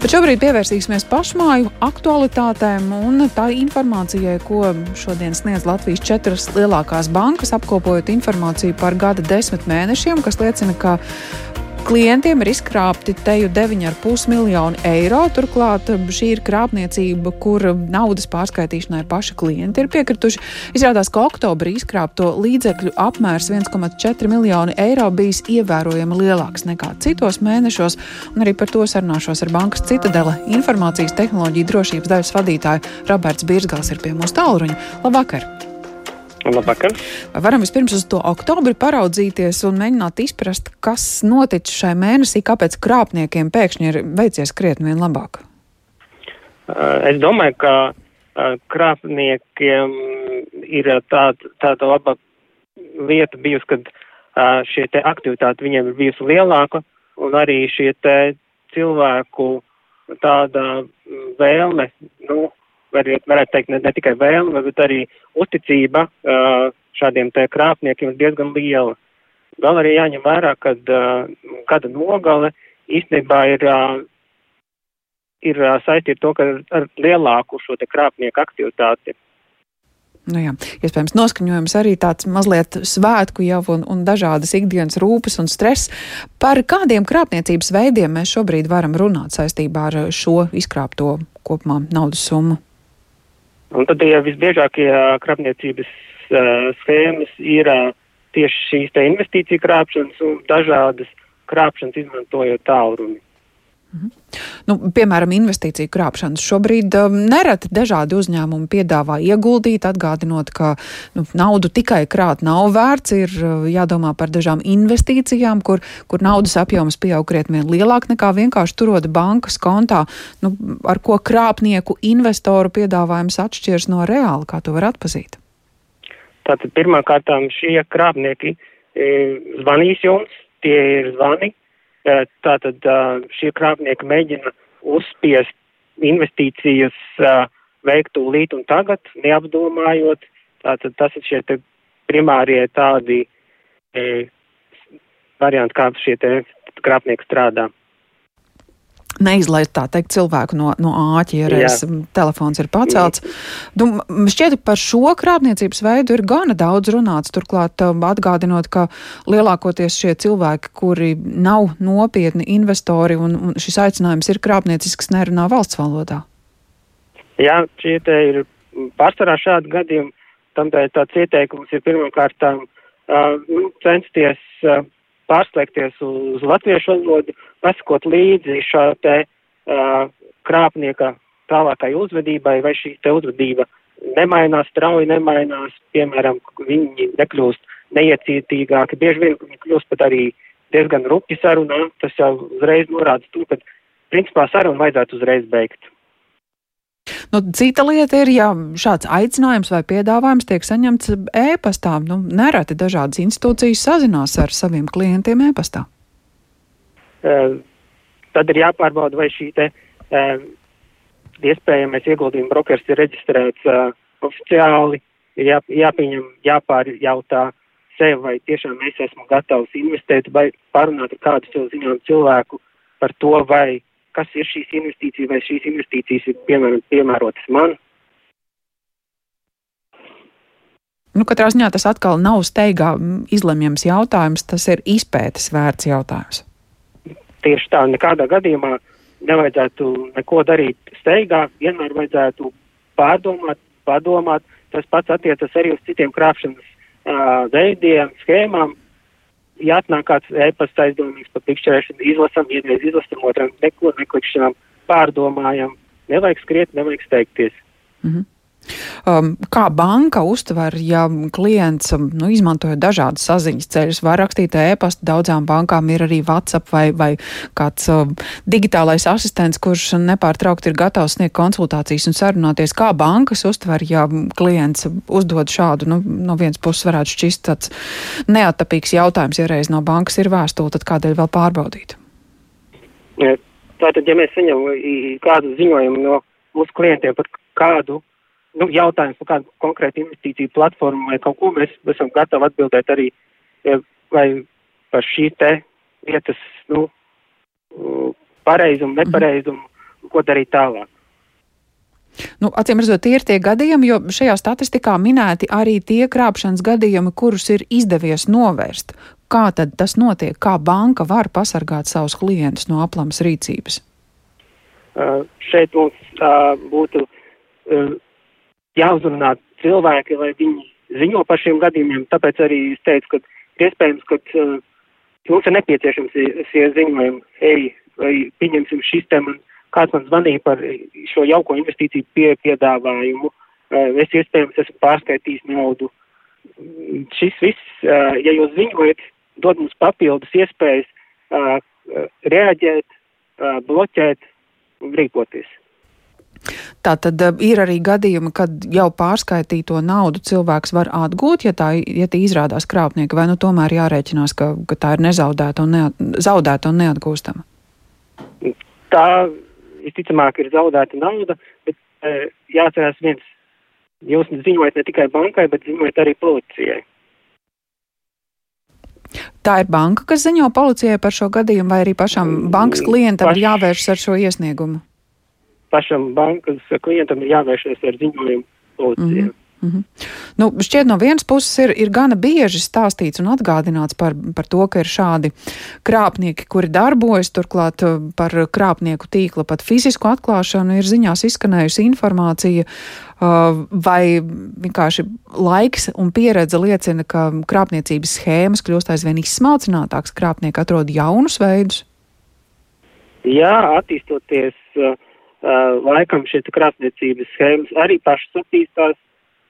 Bet šobrīd pievērsīsimies pašmāju aktualitātēm un tā informācijai, ko šodien sniedz Latvijas četras lielākās bankas, apkopojot informāciju par gada desmit mēnešiem, kas liecina, ka Klientiem ir izkrāpti teju 9,5 miljoni eiro. Turklāt um, šī ir krāpniecība, kur naudas pārskaitīšanai paši klienti ir piekrituši. Izrādās, ka oktobrī izkrāpto līdzekļu apmērs 1,4 miljoni eiro bijis ievērojami lielāks nekā citos mēnešos, un arī par to sarunāšos ar Bankas Citadela informācijas tehnoloģiju drošības daļas vadītāju Roberts Birzgals ir pie mūsu tālruņa. Labvakar! Labvakar. Varam vispirms uz to oktobri paraudzīties un mēģināt izprast, kas noticis šai mēnesī, kāpēc krāpniekiem pēkšņi ir veicies krietni vien labāk? Es domāju, ka krāpniekiem ir tāda, tāda laba lieta bijusi, kad šie te aktivitāti viņiem ir bijusi lielāka un arī šie te cilvēku tāda vēlme, nu, varētu, varētu teikt, ne, ne tikai vēlme, bet arī uzticība uh, šādiem te krāpniekiem ir diezgan liela. Vēl arī jāņem vērā, ka uh, gada nogale īstenībā ir, uh, ir uh, saistīta ar to, ka ar lielāku šo te krāpnieku aktivitāti. Nu jā, iespējams, noskaņojums arī tāds mazliet svētku jau un, un dažādas ikdienas rūpes un stress. Par kādiem krāpniecības veidiem mēs šobrīd varam runāt saistībā ar šo izkrāpto kopumā naudas summu? Un tad ja visbiežākie krāpniecības uh, schēmas ir uh, tieši šīs te investīciju krāpšanas un dažādas krāpšanas izmantojot tālruni. Mhm. Nu, piemēram, investīciju krāpšanas šobrīd um, nereti dažādi uzņēmumi piedāvā ieguldīt, atgādinot, ka nu, naudu tikai krāt nav vērts, ir uh, jādomā par dažām investīcijām, kur, kur naudas apjoms pieaug krietni lielāk nekā vienkārši turot bankas kontā, nu, ar ko krāpnieku investoru piedāvājums atšķirs no reāla, kā to var atpazīt. Tātad pirmkārtām šie krāpnieki e, zvanīs jums, tie ir zvani, Tātad šie krāpnieki mēģina uzspiest investīcijas veikt tūlīt un tagad, neapdomājot. Tātad tas ir šie primārie tādi e, varianti, kā šie krāpnieki strādā neizlaist tā teikt cilvēku no, no reiz telefons ir pacelts. Nu, šķiet, par šo krāpniecības veidu ir gana daudz runāts, turklāt atgādinot, ka lielākoties šie cilvēki, kuri nav nopietni investori un, un šis aicinājums ir krāpniecisks, nerunā valsts valodā. Jā, šie te ir pārsvarā šādi gadījumi, tam tā, tāds ieteikums ir pirmkārt uh, nu, censties uh, pārslēgties uz latviešu valodu, pasakot līdzi šā te uh, krāpnieka tālākai uzvedībai, vai šī te uzvedība nemainās, strauji nemainās, piemēram, viņi nekļūst neiecietīgāki, bieži vien viņi kļūst pat arī diezgan rupji sarunā, tas jau uzreiz norāda to, ka principā sarunu vajadzētu uzreiz beigt. Nu, cita lieta ir, ja šāds aicinājums vai piedāvājums tiek saņemts e-pastā. Nu, nereti dažādas institūcijas sazinās ar saviem klientiem e-pastā. Uh, tad ir jāpārbauda, vai šī te uh, iespējamais ieguldījuma brokers ir reģistrēts uh, oficiāli, ir jā, jāpieņem, jāpārjautā sev, vai tiešām es esmu gatavs investēt, vai parunāt ar kādu sev zinām cilvēku par to, vai kas ir šīs investīcijas, vai šīs investīcijas ir piemēram, piemērotas man. Nu, katrā ziņā tas atkal nav steigā izlemjams jautājums, tas ir izpētes vērts jautājums. Tieši tā, nekādā gadījumā nevajadzētu neko darīt steigā, vienmēr vajadzētu pārdomāt, padomāt. Tas pats attiecas arī uz citiem krāpšanas uh, veidiem, schēmām ja atnāk kāds e-pasta aizdomīgs par pikšķerēšanu, izlasam, vienreiz izlasam, otram neko neklikšķinām, pārdomājam, nevajag skriet, nevajag steigties. Mm -hmm. Um, kā banka uztver, ja klients um, nu, izmantoja dažādas saziņas ceļus, var rakstīt e-pastu, daudzām bankām ir arī WhatsApp vai, vai kāds um, digitālais asistents, kurš nepārtraukti ir gatavs sniegt konsultācijas un sarunāties. Kā bankas uztver, ja klients uzdod šādu, nu, no vienas puses varētu šķist tāds neatapīgs jautājums, ja reiz no bankas ir vēstule, tad kādēļ vēl pārbaudīt? Tātad, ja mēs saņemam kādu ziņojumu no mūsu klientiem par kādu nu, jautājums par kādu konkrētu investīciju platformu vai kaut ko, mēs esam gatavi atbildēt arī vai par šī te lietas, nu, pareizumu, nepareizumu, ko darīt tālāk. Nu, acīm redzot, tie ir tie gadījumi, jo šajā statistikā minēti arī tie krāpšanas gadījumi, kurus ir izdevies novērst. Kā tad tas notiek? Kā banka var pasargāt savus klientus no aplamas rīcības? Uh, šeit mums uh, būtu uh, jāuzrunā cilvēki, lai viņi ziņo par šiem gadījumiem. Tāpēc arī es teicu, ka iespējams, ka uh, mums ir nepieciešams šie ziņojumi, ej, vai pieņemsim šis te man kāds man zvanīja par šo jauko investīciju pie, piedāvājumu. Uh, es iespējams esmu pārskaitījis naudu. Šis viss, uh, ja jūs ziņojat, dod mums papildus iespējas uh, reaģēt, uh, bloķēt un rīkoties. Tā tad ir arī gadījumi, kad jau pārskaitīto naudu cilvēks var atgūt, ja tā ja izrādās krāpnieka, vai nu tomēr jārēķinās, ka, ka tā ir nezaudēta un, neat, zaudēta un neatgūstama? Tā visticamāk ir zaudēta nauda, bet e, jāatcerās viens, jūs ziņojat ne tikai bankai, bet ziņojat arī policijai. Tā ir banka, kas ziņo policijai par šo gadījumu, vai arī pašam bankas klientam ir jāvēršas ar šo iesniegumu? Pašam bankas klientam ir jāvēršas ar ziņojumu policijai. Mm -hmm. Mm -hmm. nu, šķiet, no vienas puses ir, ir gana bieži stāstīts un atgādināts par, par to, ka ir šādi krāpnieki, kuri darbojas, turklāt uh, par krāpnieku tīkla pat fizisku atklāšanu ir ziņās izskanējusi informācija, uh, vai vienkārši laiks un pieredze liecina, ka krāpniecības schēmas kļūst aizvien izsmalcinātākas, krāpnieki atrod jaunus veidus. Jā, attīstoties uh laikam šie krāpniecības schēmas arī pašas attīstās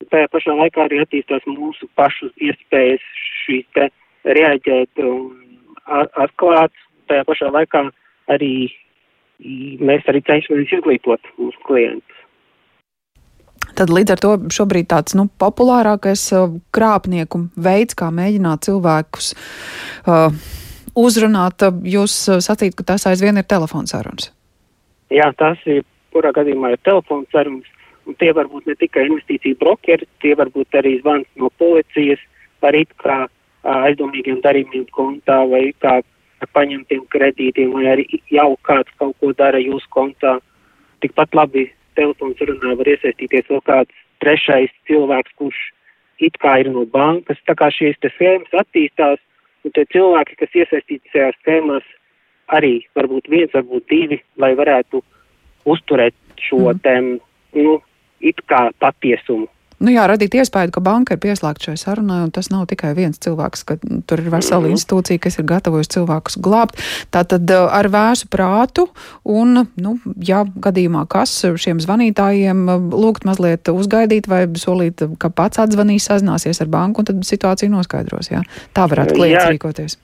tajā pašā laikā arī attīstās mūsu pašu iespējas šīs te reaģēt un atklāt, tajā pašā laikā arī mēs arī cenšamies izglītot mūsu klientus. Tad līdz ar to šobrīd tāds nu, populārākais uh, krāpnieku veids, kā mēģināt cilvēkus uh, uzrunāt, jūs sacīt, ka tas aizvien ir telefonssarunas. Jā, tas ir, kurā gadījumā ir telefonssarunas. Un tie var būt ne tikai investīciju brokeri, tie var būt arī zvans no policijas par it kā aizdomīgiem darījumiem kontā vai kā paņemtiem kredītiem, vai arī jau kāds kaut ko dara jūsu kontā. Tikpat labi telefons runā var iesaistīties vēl kāds trešais cilvēks, kurš it kā ir no bankas. Tā kā šīs schēmas attīstās, un tie cilvēki, kas iesaistīti šajās schēmās, arī varbūt viens, varbūt divi, lai varētu uzturēt šo mm. tēmu, nu, it kā patiesumu. Nu jā, radīt iespēju, ka banka ir pieslēgta šai sarunai, un tas nav tikai viens cilvēks, ka tur ir vesela mm -hmm. institūcija, kas ir gatavojusi cilvēkus glābt. Tātad eh, ar vēsu prātu, un, nu, ja gadījumā kas šiem zvanītājiem eh, lūgt mazliet uzgaidīt vai solīt, ka pats atzvanīs, sazināsies ar banku, un tad situāciju noskaidros, jā. Tā varētu klients jā. rīkoties.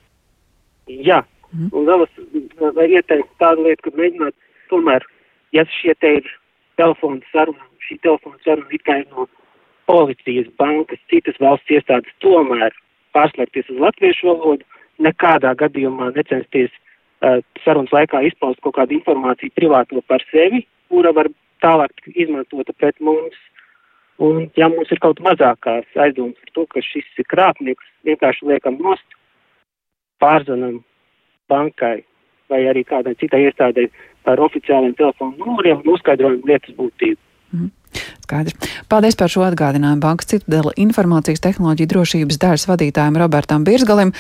Jā, mm -hmm. un vēl es ieteiktu tādu lietu, ka mēģināt tomēr, ja šie te ir telefona saruna šī telefona saruna it kā ir no policijas, bankas, citas valsts iestādes tomēr pārslēgties uz latviešu valodu, nekādā gadījumā necensties uh, sarunas laikā izpaust kaut kādu informāciju privāto par sevi, kura var tālāk izmantota pret mums. Un, ja mums ir kaut mazākās aizdomas par to, ka šis ir krāpnieks, vienkārši liekam nost, pārzvanam bankai vai arī kādai citai iestādē par oficiāliem telefonu numuriem un uzskaidrojam lietas būtību. Mm. Skaidrs. Paldies par šo atgādinājumu Bankas citadela informācijas tehnoloģiju drošības daļas vadītājiem Robertam Birzgalim.